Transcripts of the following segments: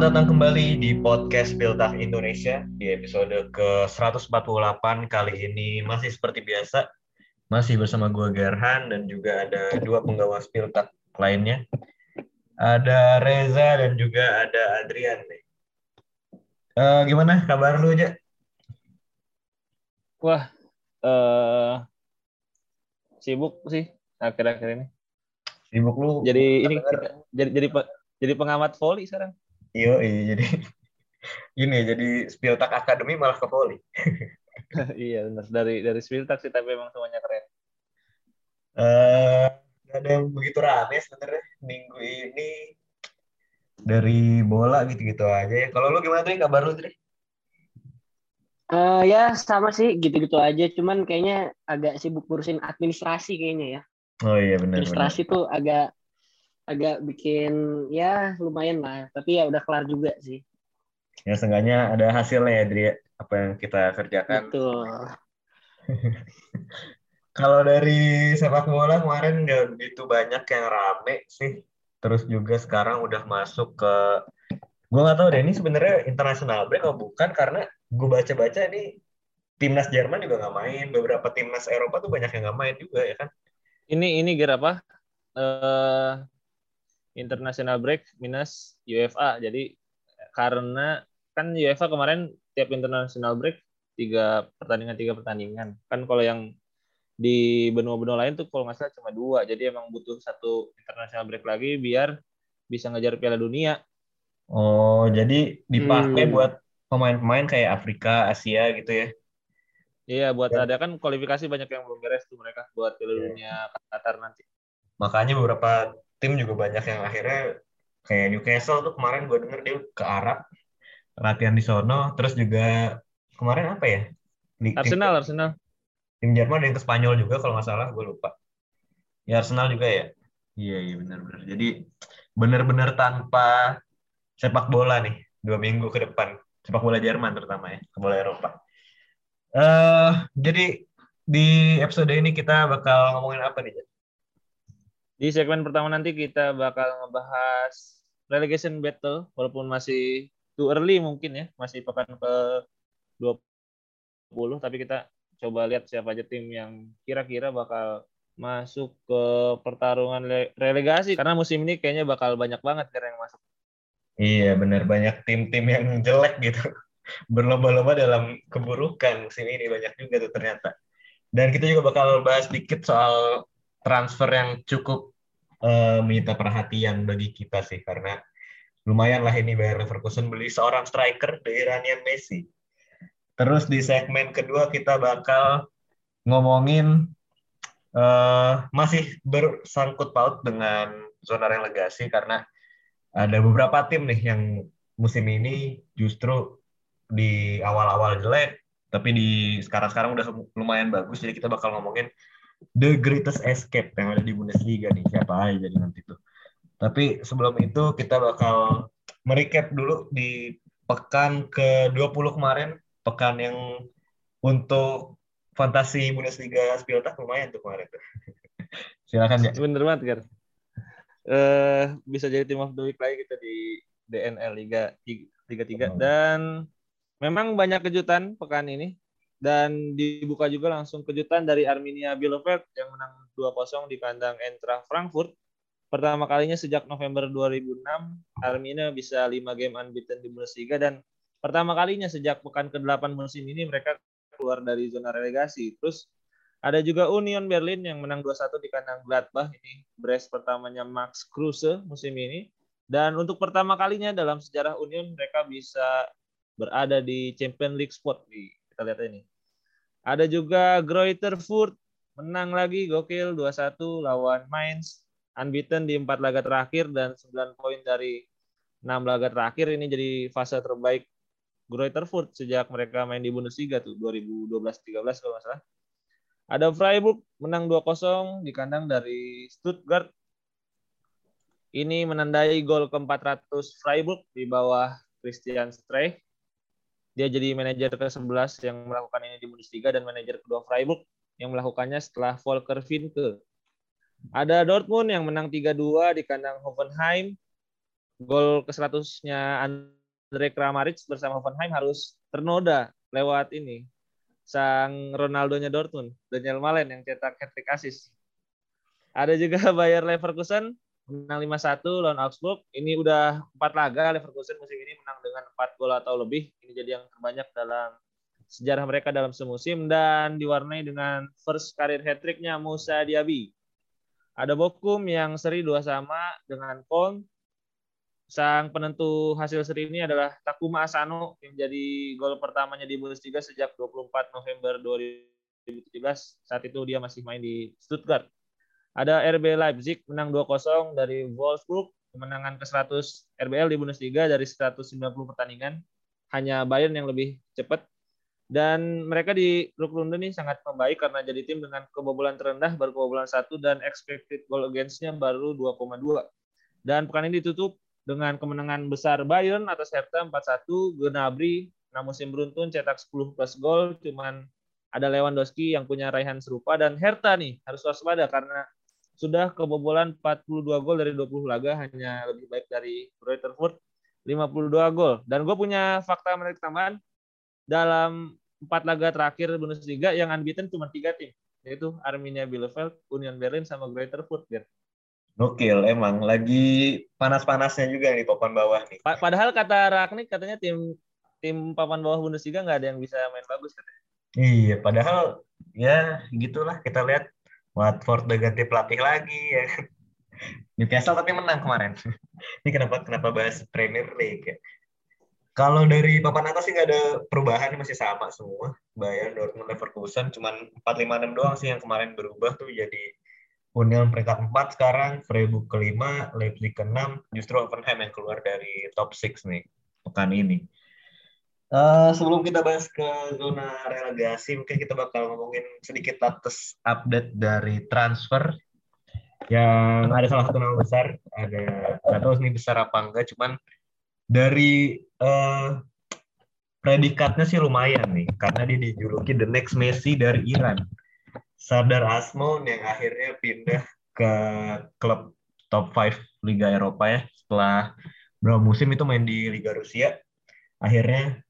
Selamat datang kembali di podcast Piltah Indonesia di episode ke-148 kali ini masih seperti biasa masih bersama gue Gerhan dan juga ada dua penggawa Piltah lainnya ada Reza dan juga ada Adrian nih. Uh, gimana kabar lu aja? Wah, uh, sibuk sih akhir-akhir ini. Sibuk lu? Jadi ini kita, jadi jadi jadi pengamat volley sekarang. Iya, iya jadi ini jadi Spiltak Academy malah ke volley. iya benar dari dari Spiltak sih tapi memang semuanya keren. Eh uh, ada yang begitu rame sebenarnya minggu ini dari bola gitu-gitu aja ya. Kalau lu gimana tuh kabar lu Tri? Uh, ya sama sih gitu-gitu aja, cuman kayaknya agak sibuk ngurusin administrasi kayaknya ya. Oh iya benar. Administrasi benar. tuh agak agak bikin ya lumayan lah. Tapi ya udah kelar juga sih. Ya seenggaknya ada hasilnya ya Dri apa yang kita kerjakan. Betul. Kalau dari sepak bola kemarin nggak begitu banyak yang rame sih. Terus juga sekarang udah masuk ke gue nggak tahu deh ini sebenarnya internasional break atau bukan? Karena gue baca-baca ini timnas Jerman juga nggak main. Beberapa timnas Eropa tuh banyak yang nggak main juga ya kan? Ini ini gara apa? Uh, international break minus UEFA. Jadi karena kan UEFA kemarin tiap international break tiga pertandingan tiga pertandingan. Kan kalau yang di benua-benua lain tuh kalau nggak salah cuma dua. Jadi emang butuh satu international break lagi biar bisa ngejar Piala Dunia. Oh, jadi dipakai hmm. buat pemain-pemain kayak Afrika, Asia gitu ya? Iya, buat ya. ada kan kualifikasi banyak yang belum beres tuh mereka buat Piala yeah. Dunia Qatar nanti. Makanya beberapa tim juga banyak yang akhirnya kayak Newcastle tuh kemarin gue denger dia ke Arab latihan di sono terus juga kemarin apa ya? Di, Arsenal tim, Arsenal. Tim Jerman yang ke Spanyol juga kalau nggak salah gue lupa. Ya Arsenal juga ya? Iya iya benar-benar jadi benar-benar tanpa sepak bola nih dua minggu ke depan. Sepak bola Jerman terutama ya bola Eropa. Uh, jadi di episode ini kita bakal ngomongin apa nih di segmen pertama nanti kita bakal ngebahas relegation battle walaupun masih too early mungkin ya, masih pekan ke 20 tapi kita coba lihat siapa aja tim yang kira-kira bakal masuk ke pertarungan relegasi karena musim ini kayaknya bakal banyak banget kira yang masuk. Iya benar banyak tim-tim yang jelek gitu berlomba-lomba dalam keburukan musim ini banyak juga tuh ternyata. Dan kita juga bakal bahas dikit soal transfer yang cukup uh, minta perhatian bagi kita sih karena lumayan lah ini Bayer Leverkusen beli seorang striker dari Iranian Messi. Terus di segmen kedua kita bakal ngomongin uh, masih bersangkut paut dengan zona relegasi karena ada beberapa tim nih yang musim ini justru di awal-awal jelek tapi di sekarang-sekarang udah lumayan bagus jadi kita bakal ngomongin the greatest escape yang ada di Bundesliga nih siapa aja jadi nanti tuh. Tapi sebelum itu kita bakal merecap dulu di pekan ke-20 kemarin, pekan yang untuk fantasi Bundesliga Spieltag lumayan tuh kemarin tuh. Silakan ya. Bener banget kan. Uh, bisa jadi tim of the week lagi kita di DNL Liga Liga 3 oh. dan memang banyak kejutan pekan ini dan dibuka juga langsung kejutan dari Arminia Bielefeld yang menang 2-0 di kandang Eintracht Frankfurt. Pertama kalinya sejak November 2006, Arminia bisa 5 game unbeaten di Bundesliga dan pertama kalinya sejak pekan ke-8 musim ini mereka keluar dari zona relegasi. Terus ada juga Union Berlin yang menang 2-1 di kandang Gladbach. Ini brace pertamanya Max Kruse musim ini. Dan untuk pertama kalinya dalam sejarah Union mereka bisa berada di Champions League spot. Kita lihat ini. Ada juga Greuther Furt menang lagi gokil 2-1 lawan Mainz. Unbeaten di empat laga terakhir dan 9 poin dari 6 laga terakhir ini jadi fase terbaik Greuther Furt sejak mereka main di Bundesliga tuh 2012-13 kalau nggak salah. Ada Freiburg menang 2-0 di kandang dari Stuttgart. Ini menandai gol ke-400 Freiburg di bawah Christian Streich dia jadi manajer ke-11 yang melakukan ini di Bundesliga dan manajer kedua Freiburg yang melakukannya setelah Volker Finke. Ada Dortmund yang menang 3-2 di kandang Hoffenheim. gol ke 100-nya Andre Kramaric bersama Hoffenheim harus ternoda lewat ini sang Ronaldo-nya Dortmund, Daniel Malen yang cetak hat-trick assist. Ada juga Bayer Leverkusen menang 5-1 lawan Augsburg. Ini udah empat laga Leverkusen musim ini menang dengan 4 gol atau lebih. Ini jadi yang terbanyak dalam sejarah mereka dalam semusim dan diwarnai dengan first career hat-tricknya Musa Diaby. Ada Bokum yang seri dua sama dengan Kolm. Sang penentu hasil seri ini adalah Takuma Asano yang jadi gol pertamanya di Bundesliga sejak 24 November 2017. Saat itu dia masih main di Stuttgart. Ada RB Leipzig menang 2-0 dari Wolfsburg, kemenangan ke-100 RBL di Bundesliga dari 190 pertandingan. Hanya Bayern yang lebih cepat. Dan mereka di grup runde ini sangat membaik karena jadi tim dengan kebobolan terendah baru kebobolan satu dan expected goal against-nya baru 2,2. Dan pekan ini ditutup dengan kemenangan besar Bayern atas Hertha 4-1, Gnabry 6 musim beruntun cetak 10 plus gol, cuman ada Lewandowski yang punya raihan serupa dan Hertha nih harus waspada karena sudah kebobolan 42 gol dari 20 laga hanya lebih baik dari Rutherford 52 gol. Dan gue punya fakta menarik tambahan dalam empat laga terakhir Bundesliga yang unbeaten cuma tiga tim yaitu Arminia Bielefeld, Union Berlin sama Greater Stuttgart. Gokil, emang lagi panas-panasnya juga nih papan bawah nih. Padahal kata Ragnik katanya tim tim papan bawah Bundesliga nggak ada yang bisa main bagus katanya. Iya, padahal ya gitulah kita lihat Watford udah ganti pelatih lagi ya. Newcastle tapi menang kemarin. Ini kenapa kenapa bahas Premier League ya? Kalau dari papan atas sih nggak ada perubahan, masih sama semua. Bayern, Dortmund, Leverkusen, cuman 4-5-6 doang sih yang kemarin berubah tuh jadi Union peringkat 4 sekarang, Freiburg kelima, Leipzig ke-6, justru Hoffenheim yang keluar dari top 6 nih pekan ini. Uh, sebelum kita bahas ke zona relegasi, mungkin kita bakal ngomongin sedikit atas update dari transfer yang ada salah satu nama besar, ada nggak tahu ini besar apa enggak, cuman dari uh, predikatnya sih lumayan nih, karena dia dijuluki the next Messi dari Iran. Sardar Asmon yang akhirnya pindah ke klub top 5 Liga Eropa ya, setelah berapa musim itu main di Liga Rusia. Akhirnya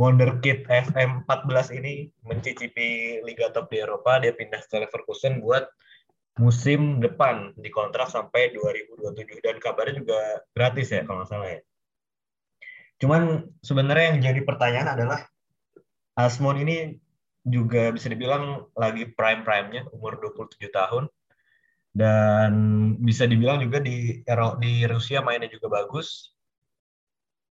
Wonderkid FM 14 ini mencicipi liga top di Eropa, dia pindah ke Leverkusen buat musim depan. Di kontrak sampai 2027 dan kabarnya juga gratis ya kalau nggak salah ya. Cuman sebenarnya yang jadi pertanyaan adalah Asmon ini juga bisa dibilang lagi prime-prime-nya umur 27 tahun. Dan bisa dibilang juga di di Rusia mainnya juga bagus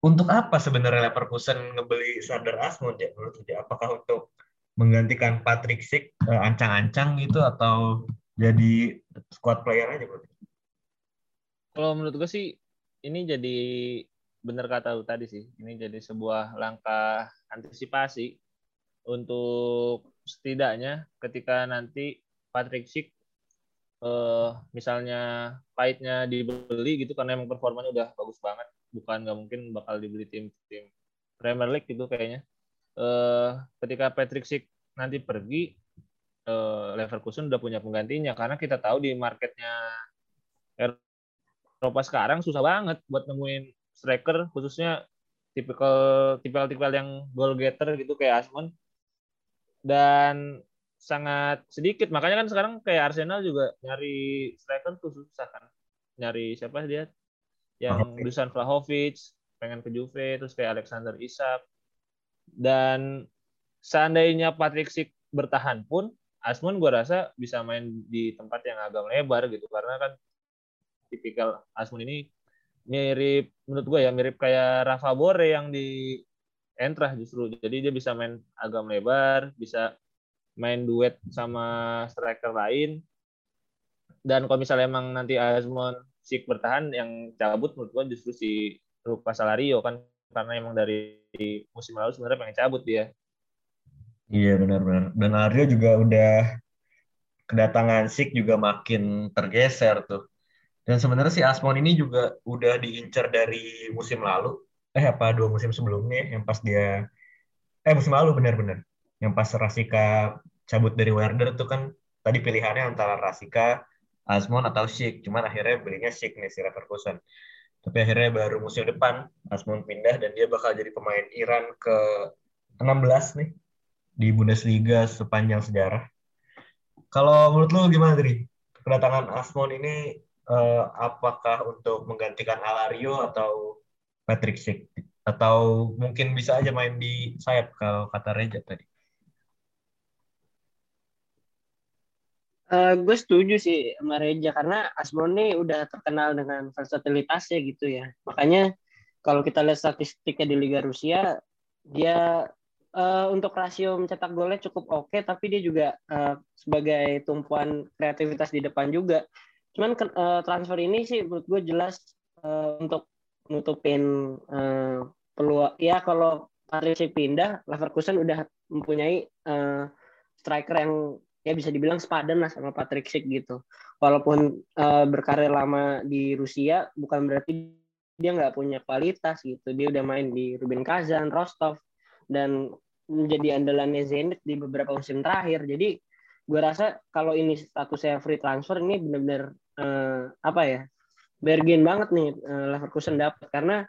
untuk apa sebenarnya Leverkusen ngebeli Sandar Asmund ya menurut ya? Apakah untuk menggantikan Patrick Schick uh, ancang-ancang gitu atau jadi squad player aja? Kalau menurut gue sih ini jadi benar kata lu tadi sih. Ini jadi sebuah langkah antisipasi untuk setidaknya ketika nanti Patrick Schick uh, misalnya pahitnya dibeli gitu karena emang performanya udah bagus banget bukan nggak mungkin bakal dibeli tim-tim Premier League gitu kayaknya. Uh, ketika Patrick Schick nanti pergi, uh, Leverkusen udah punya penggantinya. Karena kita tahu di marketnya Eropa sekarang susah banget buat nemuin striker khususnya tipikal tipikal tipikal yang goal getter gitu kayak Asmon dan sangat sedikit. Makanya kan sekarang kayak Arsenal juga nyari striker tuh susah kan. Nyari siapa dia yang okay. Dusan Vlahovic pengen ke Juve terus kayak Alexander Isak. Dan seandainya Patrick Schick bertahan pun Asmun gue rasa bisa main di tempat yang agak lebar gitu. Karena kan tipikal Asmun ini mirip menurut gue ya mirip kayak Rafa Bore yang di Entrah justru. Jadi dia bisa main agak lebar bisa main duet sama striker lain. Dan kalau misalnya emang nanti Asmun Sik bertahan yang cabut menurut gua justru si Luka Salario kan karena emang dari musim lalu sebenarnya pengen cabut dia. Iya benar-benar. Dan Aryo juga udah kedatangan Sik juga makin tergeser tuh. Dan sebenarnya si Asmon ini juga udah diincar dari musim lalu. Eh apa dua musim sebelumnya yang pas dia eh musim lalu benar-benar. Yang pas Rasika cabut dari Werder tuh kan tadi pilihannya antara Rasika Asmon atau Schick. Cuman akhirnya belinya Schick nih si Leverkusen. Tapi akhirnya baru musim depan Asmon pindah dan dia bakal jadi pemain Iran ke 16 nih di Bundesliga sepanjang sejarah. Kalau menurut lu gimana Dri? Kedatangan Asmon ini uh, apakah untuk menggantikan Alario atau Patrick Schick? Atau mungkin bisa aja main di sayap kalau kata Reja tadi? Uh, gue setuju sih sama Reja karena Asmon ini udah terkenal dengan versatilitasnya gitu ya. Makanya kalau kita lihat statistiknya di Liga Rusia, dia uh, untuk rasio mencetak golnya cukup oke, okay, tapi dia juga uh, sebagai tumpuan kreativitas di depan juga. Cuman uh, transfer ini sih menurut gue jelas uh, untuk nutupin uh, peluang. Ya kalau Patrick pindah, Leverkusen udah mempunyai uh, striker yang ya bisa dibilang sepadan lah sama Patrick Schick gitu. Walaupun uh, berkarir lama di Rusia, bukan berarti dia nggak punya kualitas gitu. Dia udah main di Rubin Kazan, Rostov, dan menjadi andalannya Zenit di beberapa musim terakhir. Jadi gue rasa kalau ini statusnya free transfer ini benar-benar uh, apa ya bergen banget nih uh, Leverkusen dapat karena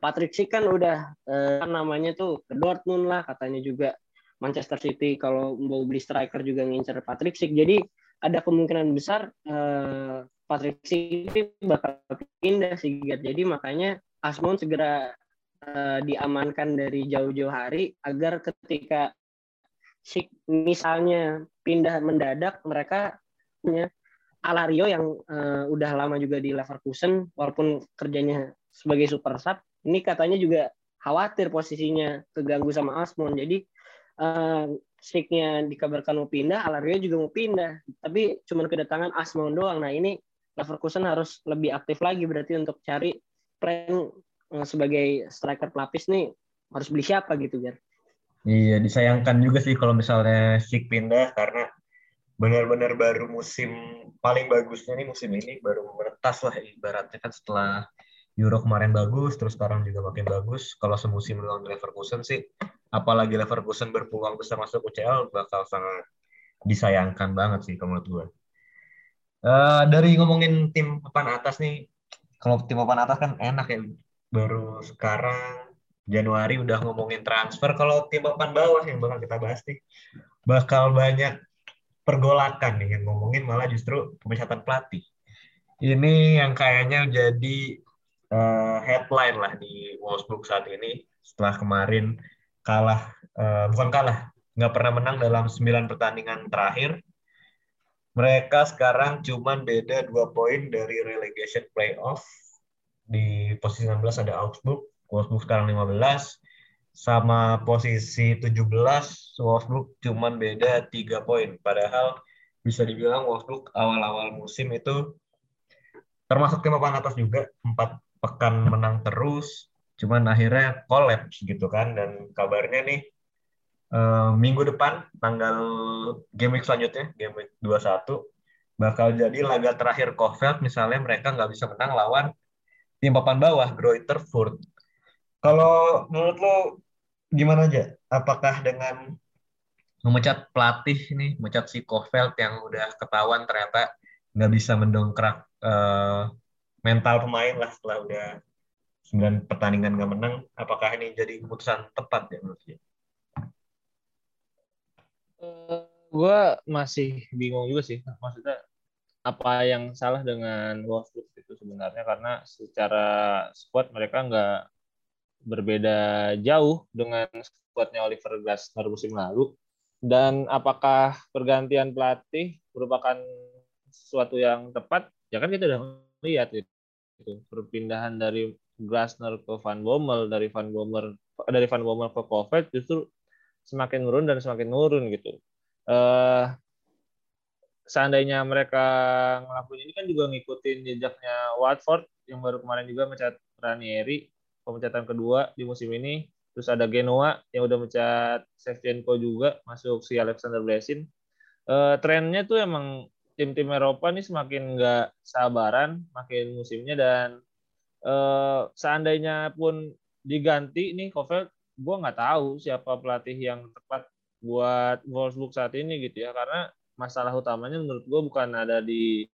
Patrick Schick kan udah uh, namanya tuh ke Dortmund lah katanya juga Manchester City kalau mau beli striker juga ngincer Patrick Schick. Jadi ada kemungkinan besar uh, Patrick Schick bakal pindah sih. Jadi makanya Asmon segera uh, diamankan dari jauh-jauh hari agar ketika Schick misalnya pindah mendadak mereka punya Alario yang uh, udah lama juga di Leverkusen walaupun kerjanya sebagai super sub ini katanya juga khawatir posisinya keganggu sama Asmon jadi uh, Sticknya dikabarkan mau pindah, Alario juga mau pindah. Tapi cuma kedatangan Asmon doang. Nah ini Leverkusen harus lebih aktif lagi berarti untuk cari plan uh, sebagai striker pelapis nih harus beli siapa gitu kan? Iya disayangkan juga sih kalau misalnya Stick pindah karena benar-benar baru musim paling bagusnya nih musim ini baru meretas lah ibaratnya kan setelah Euro kemarin bagus, terus sekarang juga makin bagus. Kalau semusim lawan Leverkusen sih, apalagi Leverkusen berpeluang besar masuk UCL, bakal sangat disayangkan banget sih kalau menurut gue. Uh, dari ngomongin tim papan atas nih, kalau tim papan atas kan enak ya. Baru sekarang Januari udah ngomongin transfer. Kalau tim papan bawah yang bakal kita bahas nih, bakal banyak pergolakan nih yang ngomongin malah justru pemecatan pelatih. Ini yang kayaknya jadi uh, headline lah di Wolfsburg saat ini setelah kemarin kalah uh, bukan kalah nggak pernah menang dalam 9 pertandingan terakhir. Mereka sekarang cuman beda dua poin dari relegation playoff. Di posisi 16 ada Augsburg Wolfsburg sekarang 15 sama posisi 17 Wolfsburg cuman beda tiga poin. Padahal bisa dibilang Wolfsburg awal-awal musim itu termasuk tim papan atas juga empat pekan menang terus, cuman akhirnya kolaps gitu kan. Dan kabarnya nih uh, minggu depan tanggal game week selanjutnya, game week 21 bakal jadi laga terakhir Kofeld misalnya mereka nggak bisa menang lawan tim papan bawah Greuther Furt. Kalau menurut lo gimana aja? Apakah dengan memecat pelatih ini, memecat si Kofeld yang udah ketahuan ternyata nggak bisa mendongkrak uh, mental pemain lah setelah udah 9 pertandingan gak menang, apakah ini jadi keputusan tepat ya menurut dia? Uh, eh, gue masih bingung juga sih, maksudnya apa yang salah dengan Wolfsburg itu sebenarnya karena secara squad mereka nggak berbeda jauh dengan squadnya Oliver Glasner musim lalu dan apakah pergantian pelatih merupakan sesuatu yang tepat ya kan kita udah lihat gitu. Perpindahan dari Glasner ke Van Bommel, dari Van Bommel dari Van Bommel ke Kovac justru semakin menurun dan semakin menurun gitu. Uh, seandainya mereka ngelakuin ini kan juga ngikutin jejaknya Watford yang baru kemarin juga mencat Ranieri pemecatan kedua di musim ini terus ada Genoa yang udah mencat Shevchenko juga masuk si Alexander Blesin uh, trennya tuh emang tim-tim Eropa ini semakin nggak sabaran makin musimnya dan uh, seandainya pun diganti nih Kovel gue nggak tahu siapa pelatih yang tepat buat Wolfsburg saat ini gitu ya karena masalah utamanya menurut gue bukan ada di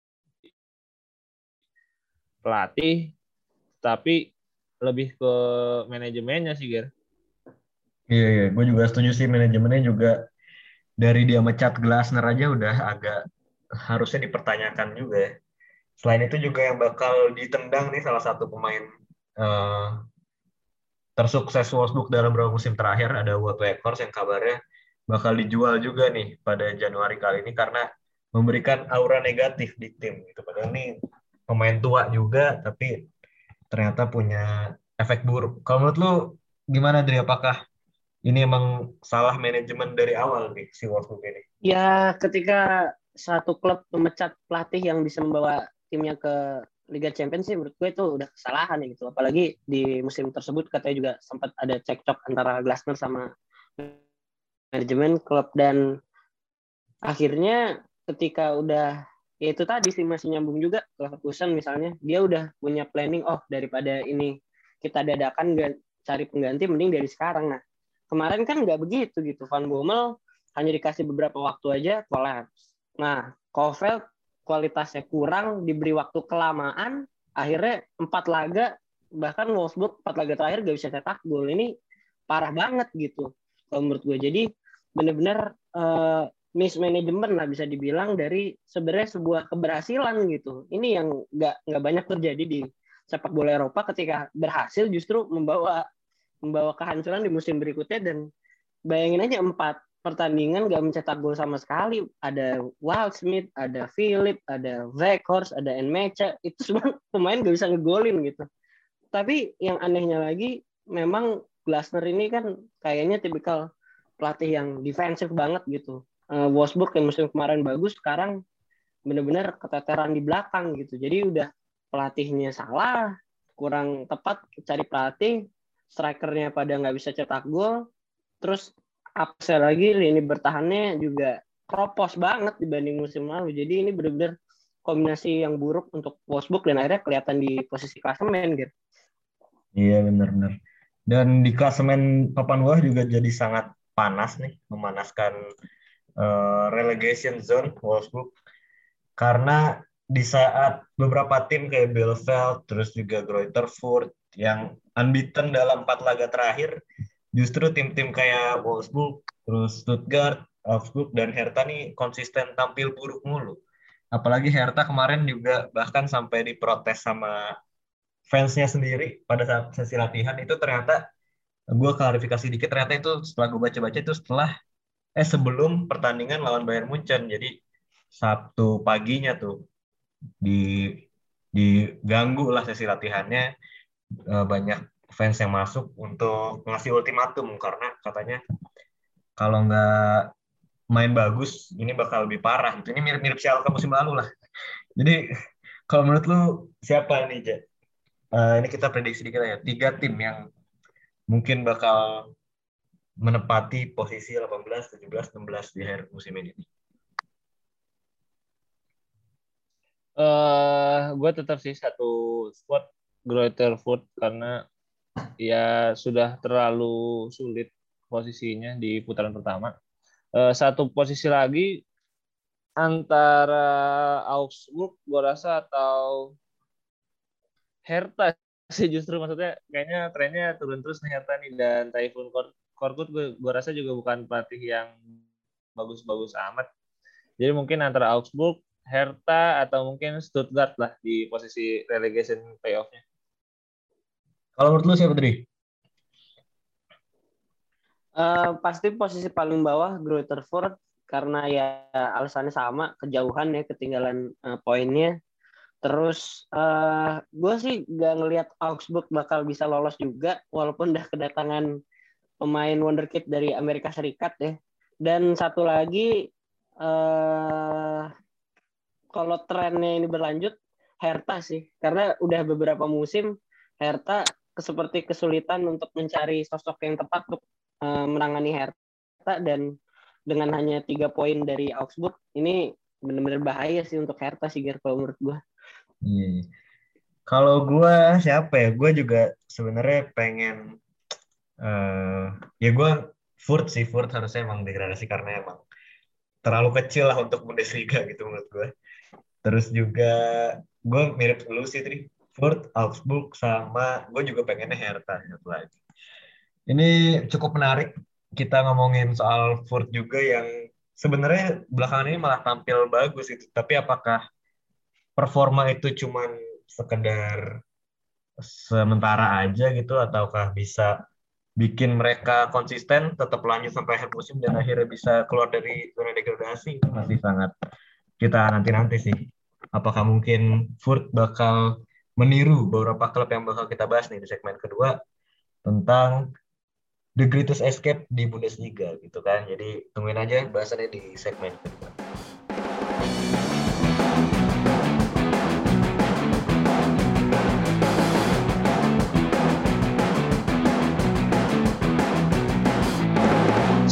pelatih tapi lebih ke manajemennya sih Ger. Iya, iya. Gue juga setuju sih manajemennya juga dari dia mecat Glasner aja udah agak harusnya dipertanyakan juga ya. Selain itu juga yang bakal ditendang nih salah satu pemain uh, tersukses Wolfsburg dalam beberapa musim terakhir ada Wout Weghorst yang kabarnya bakal dijual juga nih pada Januari kali ini karena memberikan aura negatif di tim gitu. Padahal ini pemain tua juga tapi ternyata punya efek buruk. Kalau menurut lu gimana Dri? Apakah ini emang salah manajemen dari awal nih si Wolfsburg ini? Ya, ketika satu klub memecat pelatih yang bisa membawa timnya ke Liga Champions sih menurut gue itu udah kesalahan ya gitu. Apalagi di musim tersebut katanya juga sempat ada cekcok antara Glasner sama manajemen klub dan akhirnya ketika udah ya itu tadi sih masih nyambung juga Leverkusen misalnya dia udah punya planning oh daripada ini kita dadakan gak cari pengganti mending dari sekarang nah Kemarin kan nggak begitu gitu. Van Bommel hanya dikasih beberapa waktu aja kolaps. Nah, Kovel kualitasnya kurang, diberi waktu kelamaan, akhirnya empat laga, bahkan Wolfsburg empat laga terakhir gak bisa cetak gol. Ini parah banget gitu, kalau menurut gue. Jadi benar-benar uh, mismanagement lah bisa dibilang dari sebenarnya sebuah keberhasilan gitu. Ini yang nggak nggak banyak terjadi di sepak bola Eropa ketika berhasil justru membawa membawa kehancuran di musim berikutnya dan bayangin aja empat pertandingan gak mencetak gol sama sekali. Ada Wild Smith, ada Philip, ada Weghorst, ada Enmecha. Itu semua pemain gak bisa ngegolin gitu. Tapi yang anehnya lagi, memang Glasner ini kan kayaknya tipikal pelatih yang defensif banget gitu. Uh, Wolfsburg yang musim kemarin bagus, sekarang benar-benar keteteran di belakang gitu. Jadi udah pelatihnya salah, kurang tepat cari pelatih, strikernya pada nggak bisa cetak gol terus apa lagi ini bertahannya juga kropos banget dibanding musim lalu jadi ini benar-benar kombinasi yang buruk untuk Wolfsburg dan akhirnya kelihatan di posisi klasemen gitu. Iya benar-benar. Dan di klasemen papan bawah juga jadi sangat panas nih, memanaskan uh, relegation zone Wolfsburg karena di saat beberapa tim kayak Bielefeld, terus juga Greuther Furt yang unbeaten dalam empat laga terakhir, justru tim-tim kayak Wolfsburg, terus Stuttgart, Augsburg, dan Hertha nih konsisten tampil buruk mulu. Apalagi Hertha kemarin juga bahkan sampai diprotes sama fansnya sendiri pada saat sesi latihan. Itu ternyata gue klarifikasi dikit ternyata itu setelah gue baca-baca itu setelah eh sebelum pertandingan lawan Bayern Munchen. Jadi Sabtu paginya tuh di diganggu lah sesi latihannya. Uh, banyak fans yang masuk untuk ngasih ultimatum karena katanya kalau nggak main bagus ini bakal lebih parah gitu. Ini mirip-mirip Schalke musim lalu lah. Jadi kalau menurut lu siapa nih, Ja? Uh, ini kita prediksi dikit ya. Tiga tim yang mungkin bakal menepati posisi 18, 17, 16 di akhir musim ini. Uh, eh, gue tetap sih satu squad Greuther Foot karena ya sudah terlalu sulit posisinya di putaran pertama. Uh, satu posisi lagi antara Augsburg gue rasa atau Hertha sih justru maksudnya kayaknya trennya turun terus nih Hertha nih dan Typhoon Korkut gue, gue rasa juga bukan pelatih yang bagus-bagus amat. Jadi mungkin antara Augsburg, Hertha atau mungkin Stuttgart lah di posisi relegation playoff-nya. Kalau menurut lu siapa tadi? Uh, pasti posisi paling bawah Ford karena ya alasannya sama kejauhan ya ketinggalan uh, poinnya. Terus uh, eh, gue sih gak ngelihat Augsburg bakal bisa lolos juga walaupun udah kedatangan pemain wonderkid dari Amerika Serikat ya. Dan satu lagi uh, kalau trennya ini berlanjut Hertha sih. Karena udah beberapa musim Hertha seperti kesulitan untuk mencari sosok yang tepat untuk uh, menangani Hertha dan dengan hanya tiga poin dari Augsburg ini benar-benar bahaya sih untuk Hertha sih Ger kalau menurut gue. Hmm. Kalau gue siapa ya? Gue juga sebenarnya pengen uh, ya gue Furt sih Furt harusnya emang degradasi karena emang terlalu kecil lah untuk Bundesliga gitu menurut gue. Terus juga gue mirip lu sih Tri Furt, Augsburg, sama gue juga pengennya Hertha satu lagi. Ini cukup menarik kita ngomongin soal Furt juga yang sebenarnya belakangan ini malah tampil bagus itu. Tapi apakah performa itu cuman sekedar sementara aja gitu ataukah bisa bikin mereka konsisten tetap lanjut sampai akhir musim dan akhirnya bisa keluar dari zona degradasi masih sangat kita nanti-nanti sih. Apakah mungkin Furt bakal meniru beberapa klub yang bakal kita bahas nih di segmen kedua tentang the greatest escape di Bundesliga gitu kan. Jadi tungguin aja bahasannya di segmen kedua.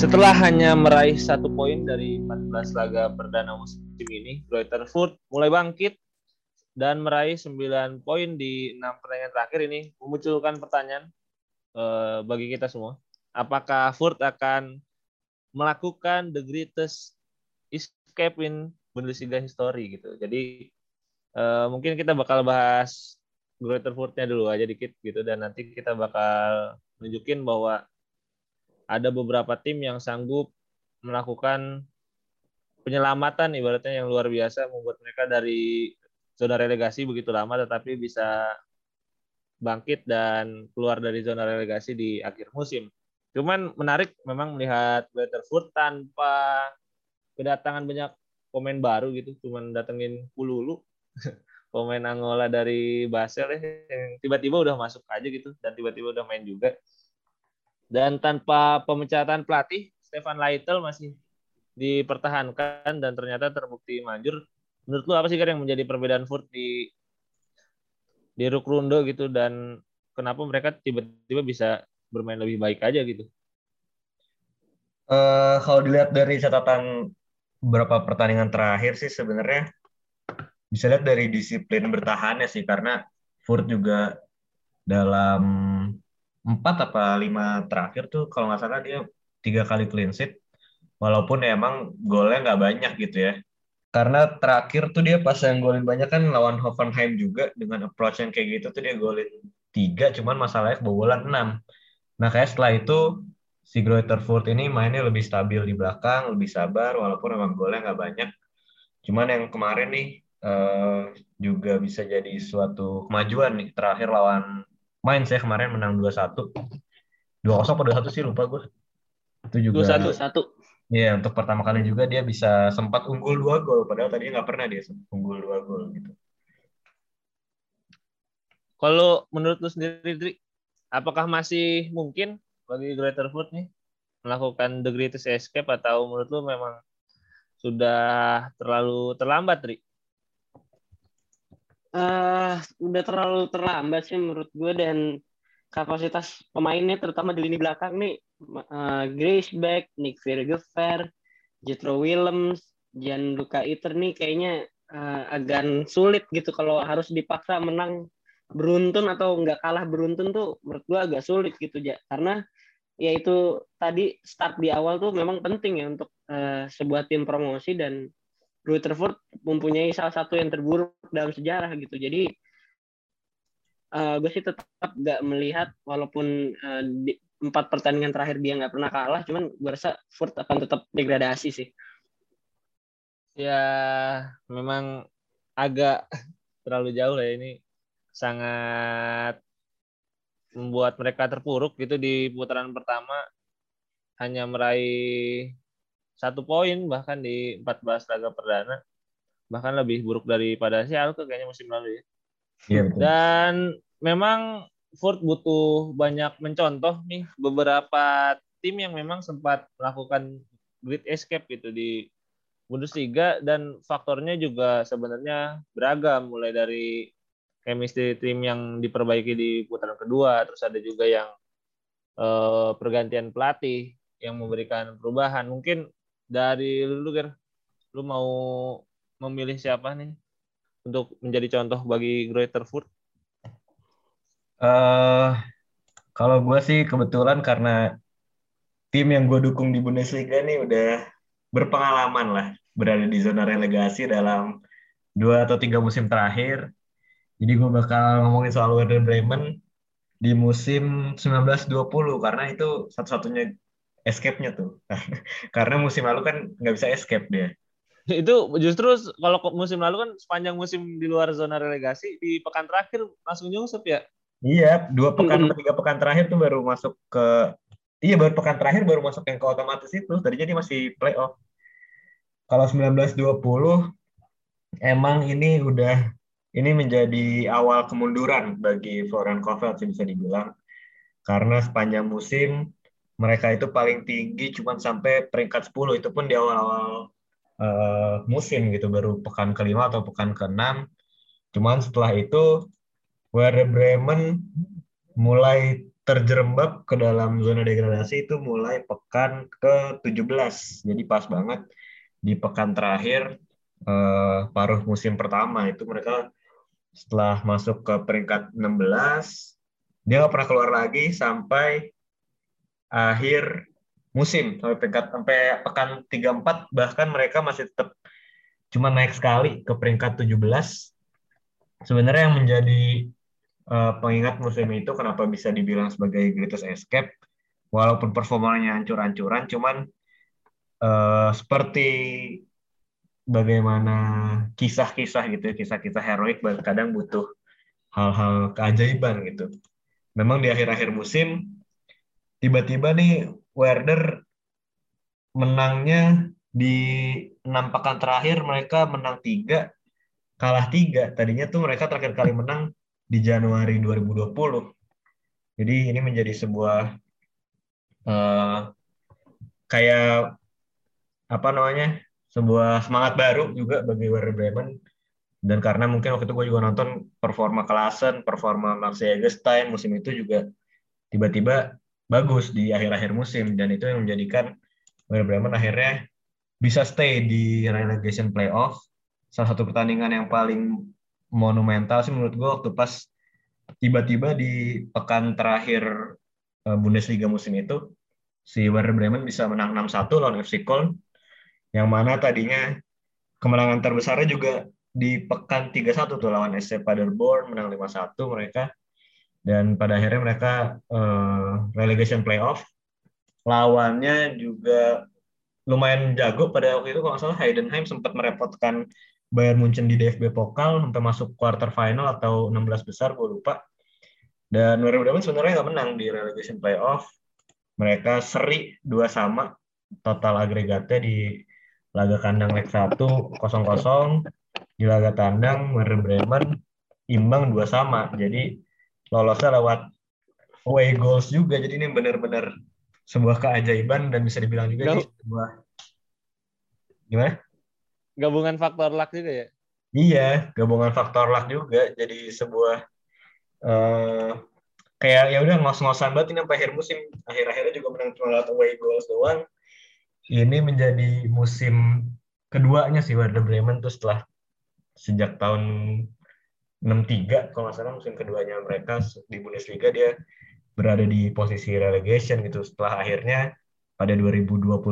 Setelah hanya meraih satu poin dari 14 laga perdana musim ini, Greuther Furt mulai bangkit dan meraih 9 poin di 6 pertandingan terakhir ini memunculkan pertanyaan uh, bagi kita semua. Apakah Furt akan melakukan the greatest escape in Bundesliga history gitu. Jadi uh, mungkin kita bakal bahas Greuther Furtnya dulu aja dikit gitu dan nanti kita bakal nunjukin bahwa ada beberapa tim yang sanggup melakukan penyelamatan ibaratnya yang luar biasa membuat mereka dari zona relegasi begitu lama tetapi bisa bangkit dan keluar dari zona relegasi di akhir musim. Cuman menarik memang melihat Weatherford tanpa kedatangan banyak pemain baru gitu, cuman datengin Pululu pemain Angola dari Basel ya, yang tiba-tiba udah masuk aja gitu dan tiba-tiba udah main juga. Dan tanpa pemecatan pelatih, Stefan Leitl masih dipertahankan dan ternyata terbukti manjur. Menurut lu apa sih yang menjadi perbedaan Furt di di Rukrundo gitu? Dan kenapa mereka tiba-tiba bisa bermain lebih baik aja gitu? Uh, kalau dilihat dari catatan beberapa pertandingan terakhir sih sebenarnya bisa lihat dari disiplin bertahannya sih. Karena Furt juga dalam empat apa lima terakhir tuh kalau nggak salah dia tiga kali clean sheet. Walaupun ya emang golnya nggak banyak gitu ya karena terakhir tuh dia pas yang golin banyak kan lawan Hoffenheim juga dengan approach yang kayak gitu tuh dia golin tiga cuman masalahnya kebobolan enam nah kayak setelah itu si Greuther Furt ini mainnya lebih stabil di belakang lebih sabar walaupun emang golnya nggak banyak cuman yang kemarin nih uh, juga bisa jadi suatu kemajuan nih terakhir lawan main saya kemarin menang 2-1. 2-0 atau 2-1 sih lupa gue. Itu juga 2-1. Iya, untuk pertama kali juga dia bisa sempat unggul 2 gol padahal tadinya nggak pernah dia unggul 2 gol gitu. Kalau menurut lu sendiri, Dri, apakah masih mungkin bagi Greater Foot nih melakukan the greatest escape atau menurut lu memang sudah terlalu terlambat, Dri? uh, udah terlalu terlambat sih menurut gue dan kapasitas pemainnya terutama di lini belakang nih uh, Grace Beck, Nick Vergever, Jetro Willems, Gianluca Iter nih kayaknya uh, agak sulit gitu kalau harus dipaksa menang beruntun atau nggak kalah beruntun tuh menurut gue agak sulit gitu ya karena ya itu tadi start di awal tuh memang penting ya untuk uh, sebuah tim promosi dan Rutherford mempunyai salah satu yang terburuk dalam sejarah gitu. Jadi uh, gue sih tetap gak melihat walaupun uh, di empat pertandingan terakhir dia nggak pernah kalah, cuman gue rasa Ford akan tetap degradasi sih. Ya memang agak terlalu jauh lah ya ini sangat membuat mereka terpuruk gitu di putaran pertama hanya meraih satu poin bahkan di 14 laga perdana bahkan lebih buruk daripada Schalke kayaknya musim lalu ya. Iya betul. Dan memang Ford butuh banyak mencontoh nih beberapa tim yang memang sempat melakukan great escape gitu di Bundesliga dan faktornya juga sebenarnya beragam mulai dari chemistry tim yang diperbaiki di putaran kedua terus ada juga yang eh, pergantian pelatih yang memberikan perubahan mungkin dari lu Ger, lu mau memilih siapa nih untuk menjadi contoh bagi Greater Food? Uh, kalau gue sih kebetulan karena tim yang gue dukung di Bundesliga nih udah berpengalaman lah berada di zona relegasi dalam dua atau tiga musim terakhir. Jadi gue bakal ngomongin soal Werder Bremen di musim 1920 karena itu satu-satunya escape-nya tuh. karena musim lalu kan nggak bisa escape dia. Itu justru kalau musim lalu kan sepanjang musim di luar zona relegasi di pekan terakhir langsung nyungsep ya. Iya, dua pekan atau tiga pekan terakhir tuh baru masuk ke iya baru pekan terakhir baru masuk yang ke otomatis itu. Tadi jadi masih playoff. Kalau 1920 emang ini udah ini menjadi awal kemunduran bagi Florian sih bisa dibilang. Karena sepanjang musim mereka itu paling tinggi cuma sampai peringkat 10 itu pun di awal-awal uh, musim gitu baru pekan kelima atau pekan keenam. Cuman setelah itu Werder Bremen mulai terjerembab ke dalam zona degradasi itu mulai pekan ke-17. Jadi pas banget di pekan terakhir uh, paruh musim pertama itu mereka setelah masuk ke peringkat 16 dia nggak pernah keluar lagi sampai akhir musim sampai peringkat sampai pekan 34 bahkan mereka masih tetap cuma naik sekali ke peringkat 17 sebenarnya yang menjadi uh, pengingat musim itu kenapa bisa dibilang sebagai greatest escape walaupun performanya hancur-hancuran cuman uh, seperti bagaimana kisah-kisah gitu kisah-kisah heroik kadang butuh hal-hal keajaiban gitu. Memang di akhir-akhir musim tiba-tiba nih Werder menangnya di enam pekan terakhir mereka menang tiga kalah tiga tadinya tuh mereka terakhir kali menang di Januari 2020. Jadi ini menjadi sebuah uh, kayak apa namanya sebuah semangat baru juga bagi Werder Bremen dan karena mungkin waktu itu gue juga nonton performa Klasen, performa Marcel Eggestein musim itu juga tiba-tiba bagus di akhir-akhir musim dan itu yang menjadikan Werder Bremen akhirnya bisa stay di relegation playoff. Salah satu pertandingan yang paling monumental sih menurut gue waktu pas tiba-tiba di pekan terakhir eh, Bundesliga musim itu si Werder Bremen bisa menang 6-1 lawan FC Köln yang mana tadinya kemenangan terbesarnya juga di pekan 3-1 tuh lawan SC Paderborn menang 5-1 mereka dan pada akhirnya mereka uh, relegation playoff lawannya juga lumayan jago pada waktu itu kalau nggak salah Heidenheim sempat merepotkan Bayern Munchen di DFB Pokal sampai masuk quarter final atau 16 besar gue lupa. Dan Werder Bremen sebenarnya nggak menang di relegation playoff. Mereka seri dua sama total agregatnya di laga kandang leg 1 0-0 di laga tandang Werder Bremen imbang dua sama. Jadi lolosnya lewat away goals juga. Jadi ini benar-benar sebuah keajaiban dan bisa dibilang juga ini sebuah gimana? gabungan faktor luck juga ya? Iya, gabungan faktor luck juga jadi sebuah uh, kayak ya udah ngos-ngosan banget ini sampai akhir musim. Akhir-akhirnya juga menang cuma lewat away goals doang. Ini menjadi musim keduanya sih Werder Bremen tuh setelah sejak tahun 63 kalau nggak salah musim keduanya mereka di Bundesliga dia berada di posisi relegation gitu setelah akhirnya pada 2021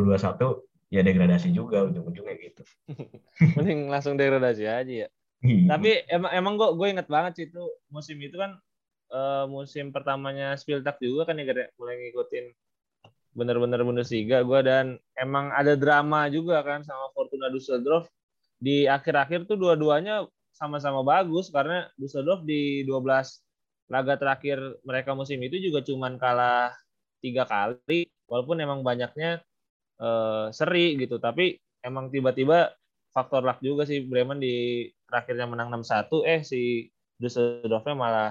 ya degradasi juga ujung-ujungnya gitu. Mending langsung degradasi aja ya. Iya. Tapi emang emang gue gue inget banget sih itu musim itu kan uh, musim pertamanya Spieltag juga kan ya mulai ngikutin bener-bener Bundesliga gue dan emang ada drama juga kan sama Fortuna Düsseldorf di akhir-akhir tuh dua-duanya sama-sama bagus karena Düsseldorf di 12 laga terakhir mereka musim itu juga cuman kalah tiga kali walaupun emang banyaknya uh, seri gitu tapi emang tiba-tiba faktor luck juga sih Bremen di terakhirnya menang 6-1 eh si Düsseldorfnya malah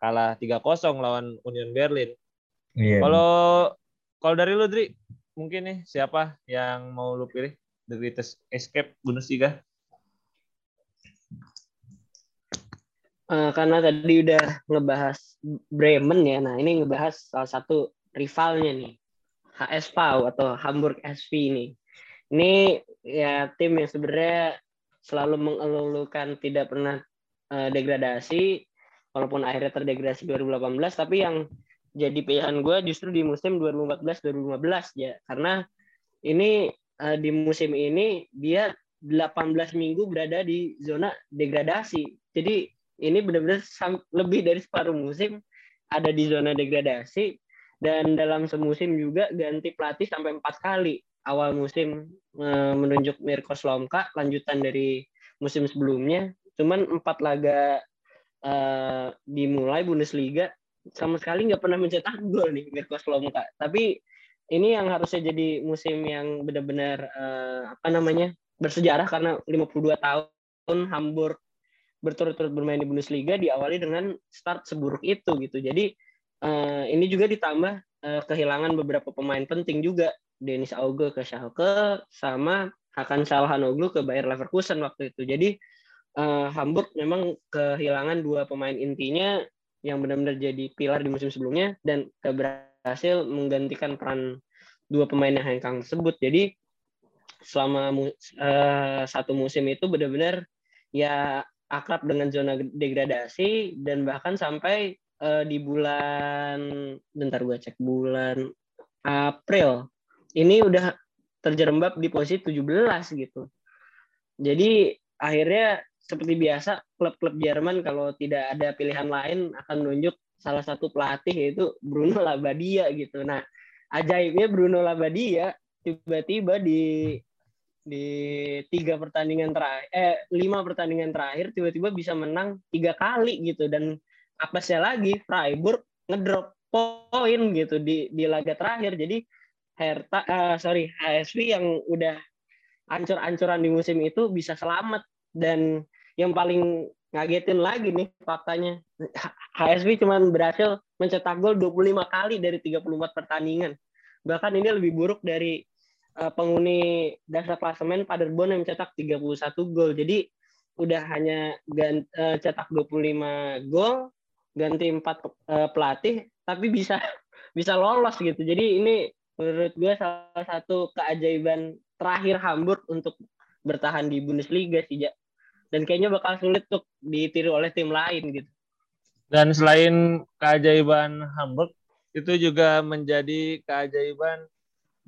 kalah 3-0 lawan Union Berlin. Yeah. Kalau kalau dari lu Dri, mungkin nih siapa yang mau lu pilih the greatest escape Bundesliga? Uh, karena tadi udah ngebahas Bremen ya, nah ini ngebahas salah satu rivalnya nih. HSV atau Hamburg SV ini. Ini ya tim yang sebenarnya selalu mengelulukan tidak pernah uh, degradasi, walaupun akhirnya terdegradasi 2018, tapi yang jadi pilihan gue justru di musim 2014-2015 ya, karena ini uh, di musim ini dia 18 minggu berada di zona degradasi. Jadi ini benar-benar lebih dari separuh musim ada di zona degradasi dan dalam semusim juga ganti pelatih sampai empat kali awal musim eh, menunjuk Mirko Slomka lanjutan dari musim sebelumnya. Cuman empat laga uh, dimulai Bundesliga sama sekali nggak pernah mencetak gol nih Mirko Slomka. Tapi ini yang harusnya jadi musim yang benar-benar uh, apa namanya bersejarah karena 52 tahun Hamburg berturut-turut bermain di Bundesliga diawali dengan start seburuk itu gitu jadi uh, ini juga ditambah uh, kehilangan beberapa pemain penting juga Dennis Auge ke Schalke sama Hakan Salhanoglu ke Bayer Leverkusen waktu itu. Jadi uh, Hamburg memang kehilangan dua pemain intinya yang benar-benar jadi pilar di musim sebelumnya dan berhasil menggantikan peran dua pemain yang hengkang tersebut. Jadi selama uh, satu musim itu benar-benar ya akrab dengan zona degradasi dan bahkan sampai uh, di bulan bentar gue cek bulan April ini udah terjerembab di posisi 17 gitu. Jadi akhirnya seperti biasa klub-klub Jerman kalau tidak ada pilihan lain akan menunjuk salah satu pelatih yaitu Bruno Labbadia gitu. Nah, ajaibnya Bruno Labbadia tiba-tiba di di tiga pertandingan terakhir eh lima pertandingan terakhir tiba-tiba bisa menang tiga kali gitu. Dan apesnya lagi Freiburg ngedrop poin gitu di di laga terakhir. Jadi Herta uh, sorry HSV yang udah ancur-ancuran di musim itu bisa selamat. Dan yang paling ngagetin lagi nih faktanya HSV cuma berhasil mencetak gol 25 kali dari 34 pertandingan. Bahkan ini lebih buruk dari uh, penghuni dasar klasemen Paderborn yang mencetak 31 gol jadi udah hanya gant, uh, cetak 25 gol ganti empat uh, pelatih tapi bisa bisa lolos gitu. Jadi ini menurut gue salah satu keajaiban terakhir Hamburg untuk bertahan di Bundesliga sih. Dan kayaknya bakal sulit untuk ditiru oleh tim lain gitu. Dan selain keajaiban Hamburg, itu juga menjadi keajaiban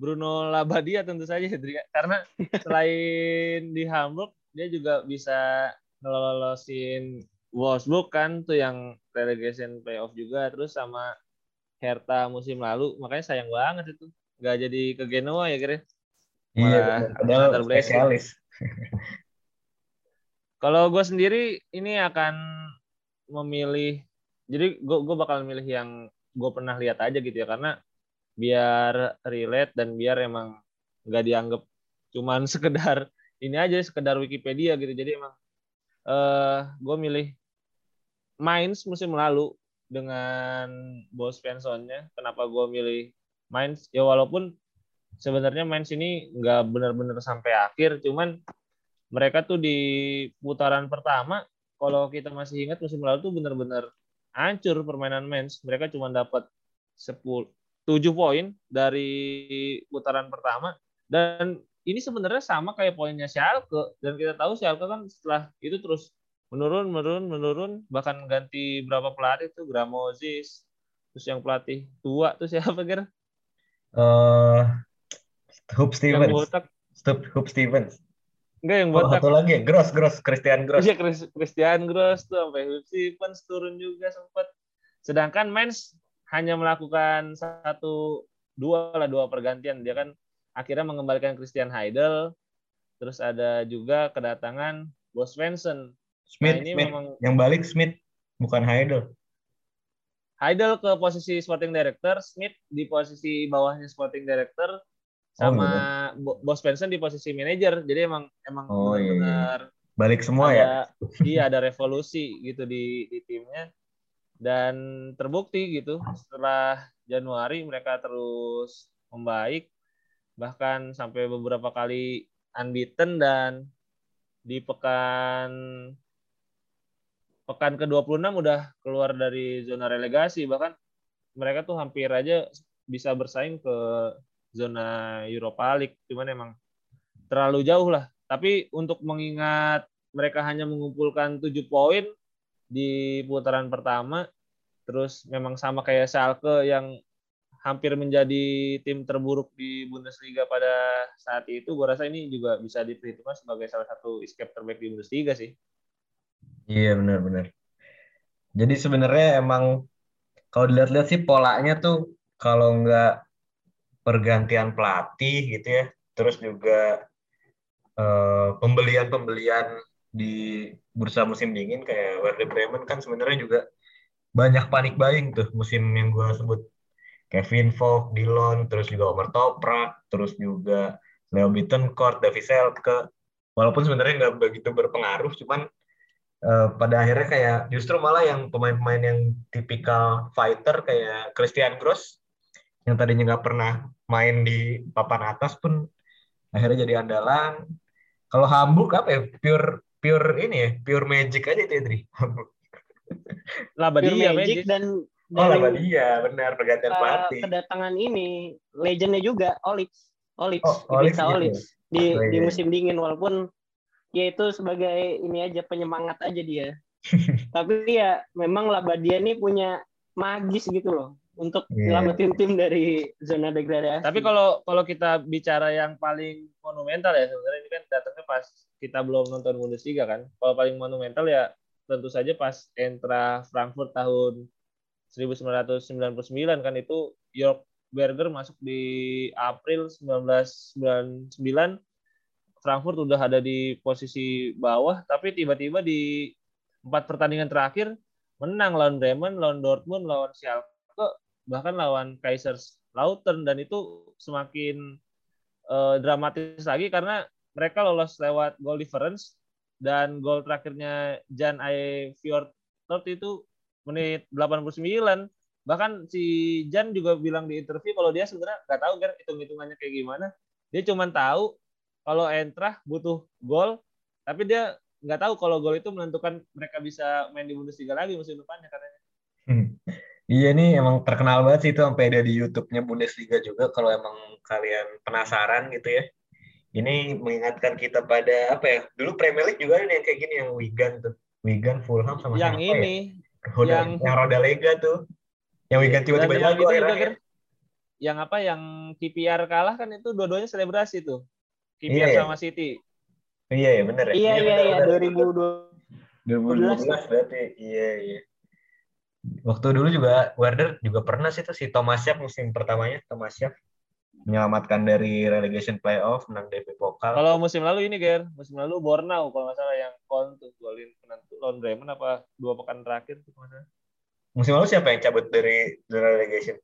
Bruno Labadia tentu saja, Karena selain di Hamburg, dia juga bisa ngelolosin Wolfsburg kan tuh yang relegation playoff juga terus sama Hertha musim lalu. Makanya sayang banget itu. Nggak jadi ke Genoa ya kira iya padahal spesialis. Kalau gue sendiri ini akan memilih jadi gue gue bakal milih yang gue pernah lihat aja gitu ya karena biar relate dan biar emang nggak dianggap cuman sekedar ini aja sekedar Wikipedia gitu jadi emang uh, eh, gue milih Mainz musim lalu dengan bos Svensson-nya. Kenapa gue milih Mainz? Ya walaupun sebenarnya Mainz ini nggak benar-benar sampai akhir, cuman mereka tuh di putaran pertama, kalau kita masih ingat musim lalu tuh benar-benar hancur permainan Mainz. Mereka cuma dapat 10 7 poin dari putaran pertama. Dan ini sebenarnya sama kayak poinnya Schalke. Dan kita tahu Schalke kan setelah itu terus menurun menurun menurun. Bahkan ganti berapa pelatih tuh? Gramozis. Terus yang pelatih tua tuh siapa kira uh, Hoop Stevens. Stop Hoop Stevens. Enggak yang botak. Oh, satu lagi, Gross, Gross, Christian Gross. Iya, Christian Gross tuh sampai Hoop Stevens turun juga sempat. Sedangkan Mens hanya melakukan satu dua lah dua pergantian. Dia kan akhirnya mengembalikan Christian Heidel. Terus ada juga kedatangan Bos Svensson Smith, nah, ini Smith. memang yang balik Smith bukan Heidel. Heidel ke posisi sporting director, Smith di posisi bawahnya sporting director, sama oh, Bos Benson di posisi manajer. Jadi emang emang oh, iya, iya. benar-benar iya. balik semua ya? ada, ya. Iya ada revolusi gitu di di timnya dan terbukti gitu setelah Januari mereka terus membaik bahkan sampai beberapa kali unbeaten dan di pekan pekan ke-26 udah keluar dari zona relegasi. Bahkan mereka tuh hampir aja bisa bersaing ke zona Europa League. Cuman emang terlalu jauh lah. Tapi untuk mengingat mereka hanya mengumpulkan 7 poin di putaran pertama terus memang sama kayak Schalke yang hampir menjadi tim terburuk di Bundesliga pada saat itu gue rasa ini juga bisa diperhitungkan sebagai salah satu escape terbaik di Bundesliga sih Iya benar-benar. Jadi sebenarnya emang kalau dilihat-lihat sih polanya tuh kalau nggak pergantian pelatih gitu ya, terus juga eh, pembelian-pembelian di bursa musim dingin kayak Werder Bremen kan sebenarnya juga banyak panik buying tuh musim yang gue sebut Kevin Vogt, Dillon, terus juga Omer Toprak, terus juga Leo Bittencourt, David Selke. Walaupun sebenarnya nggak begitu berpengaruh, cuman uh, pada akhirnya kayak justru malah yang pemain-pemain yang tipikal fighter kayak Christian Gross yang tadinya nggak pernah main di papan atas pun akhirnya jadi andalan. Kalau Hamburg apa ya pure pure ini ya pure magic aja itu Edri. Labadia magic, magic dan Oh, dia benar pergantian uh, pelatih. Kedatangan ini legendnya juga Olix. Olix, oh, Olix, gitu. Olix di oh, iya. di musim dingin walaupun ya itu sebagai ini aja penyemangat aja dia. Tapi ya memang Labadia ini punya magis gitu loh untuk yeah. nyelamatin tim dari zona degradasi. Tapi kalau kalau kita bicara yang paling monumental ya sebenarnya ini kan datangnya pas kita belum nonton Bundesliga kan. Kalau paling monumental ya tentu saja pas Entra Frankfurt tahun 1999 kan itu York Berger masuk di April 1999 Frankfurt udah ada di posisi bawah tapi tiba-tiba di empat pertandingan terakhir menang lawan Bremen, lawan Dortmund, lawan Schalke, bahkan lawan Kaiserslautern dan itu semakin uh, dramatis lagi karena mereka lolos lewat goal difference dan gol terakhirnya Jan Aye Fjord itu menit 89 bahkan si Jan juga bilang di interview kalau dia sebenarnya nggak tahu kan hitung-hitungannya kayak gimana. Dia cuma tahu kalau Entrah butuh gol tapi dia nggak tahu kalau gol itu menentukan mereka bisa main di Bundesliga lagi musim depannya katanya. Hmm. iya nih emang terkenal banget sih itu sampai ada di YouTube-nya Bundesliga juga kalau emang kalian penasaran gitu ya ini mengingatkan kita pada apa ya dulu Premier League juga ada yang kayak gini yang Wigan tuh Wigan Fulham sama yang ini ya? Roda, yang yang roda lega tuh. Yang Wigan tiba-tiba jago akhirnya. Yang apa yang KPR kalah kan itu dua-duanya selebrasi tuh. KPR iya, sama City. Iya, iya benar ya. Iya, iya, iya, 2012. 2012 berarti. Iya, iya. Waktu dulu juga Werder juga pernah sih tuh si Thomas Schaaf musim pertamanya, Thomas Schaaf menyelamatkan dari relegation playoff menang DP Pokal. Kalau musim lalu ini Ger, musim lalu Bornau kalau nggak salah yang Kon tuh golin penentu lawan Bremen apa dua pekan terakhir tuh mana? Musim lalu siapa yang cabut dari relegation?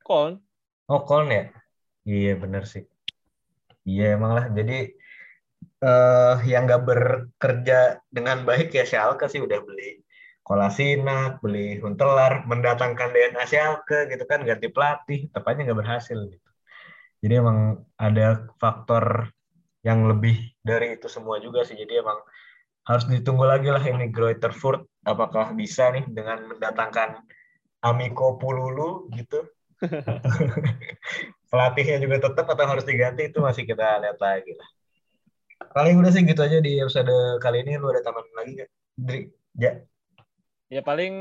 Kon. Oh Kon ya? Iya benar sih. Iya emang lah. Jadi uh, yang nggak bekerja dengan baik ya Schalke sih udah beli Kolasinac, beli Huntelar, mendatangkan DNA Schalke gitu kan ganti pelatih, tepatnya nggak berhasil gitu. Jadi emang ada faktor yang lebih dari itu semua juga sih. Jadi emang harus ditunggu lagi lah ini Greuther Furt apakah bisa nih dengan mendatangkan Amiko Pululu gitu. Pelatihnya juga tetap atau harus diganti itu masih kita lihat lagi lah. Paling udah sih gitu aja di episode kali ini. Lu ada tambahan lagi gak? Dri? Ya. Ya paling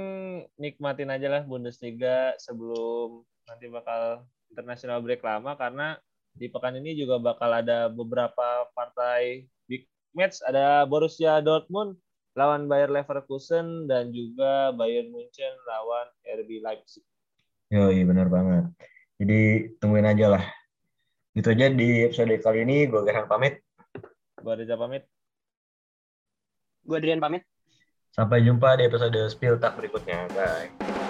nikmatin aja lah Bundesliga sebelum nanti bakal international break lama karena di pekan ini juga bakal ada beberapa partai big match ada Borussia Dortmund lawan Bayer Leverkusen dan juga Bayern Munchen lawan RB Leipzig. Yo, iya benar banget. Jadi tungguin aja lah. Itu aja di episode kali ini. Gue Gerhan pamit. Gue Reza pamit. Gue Adrian pamit. Sampai jumpa di episode Spill Tak berikutnya. Bye.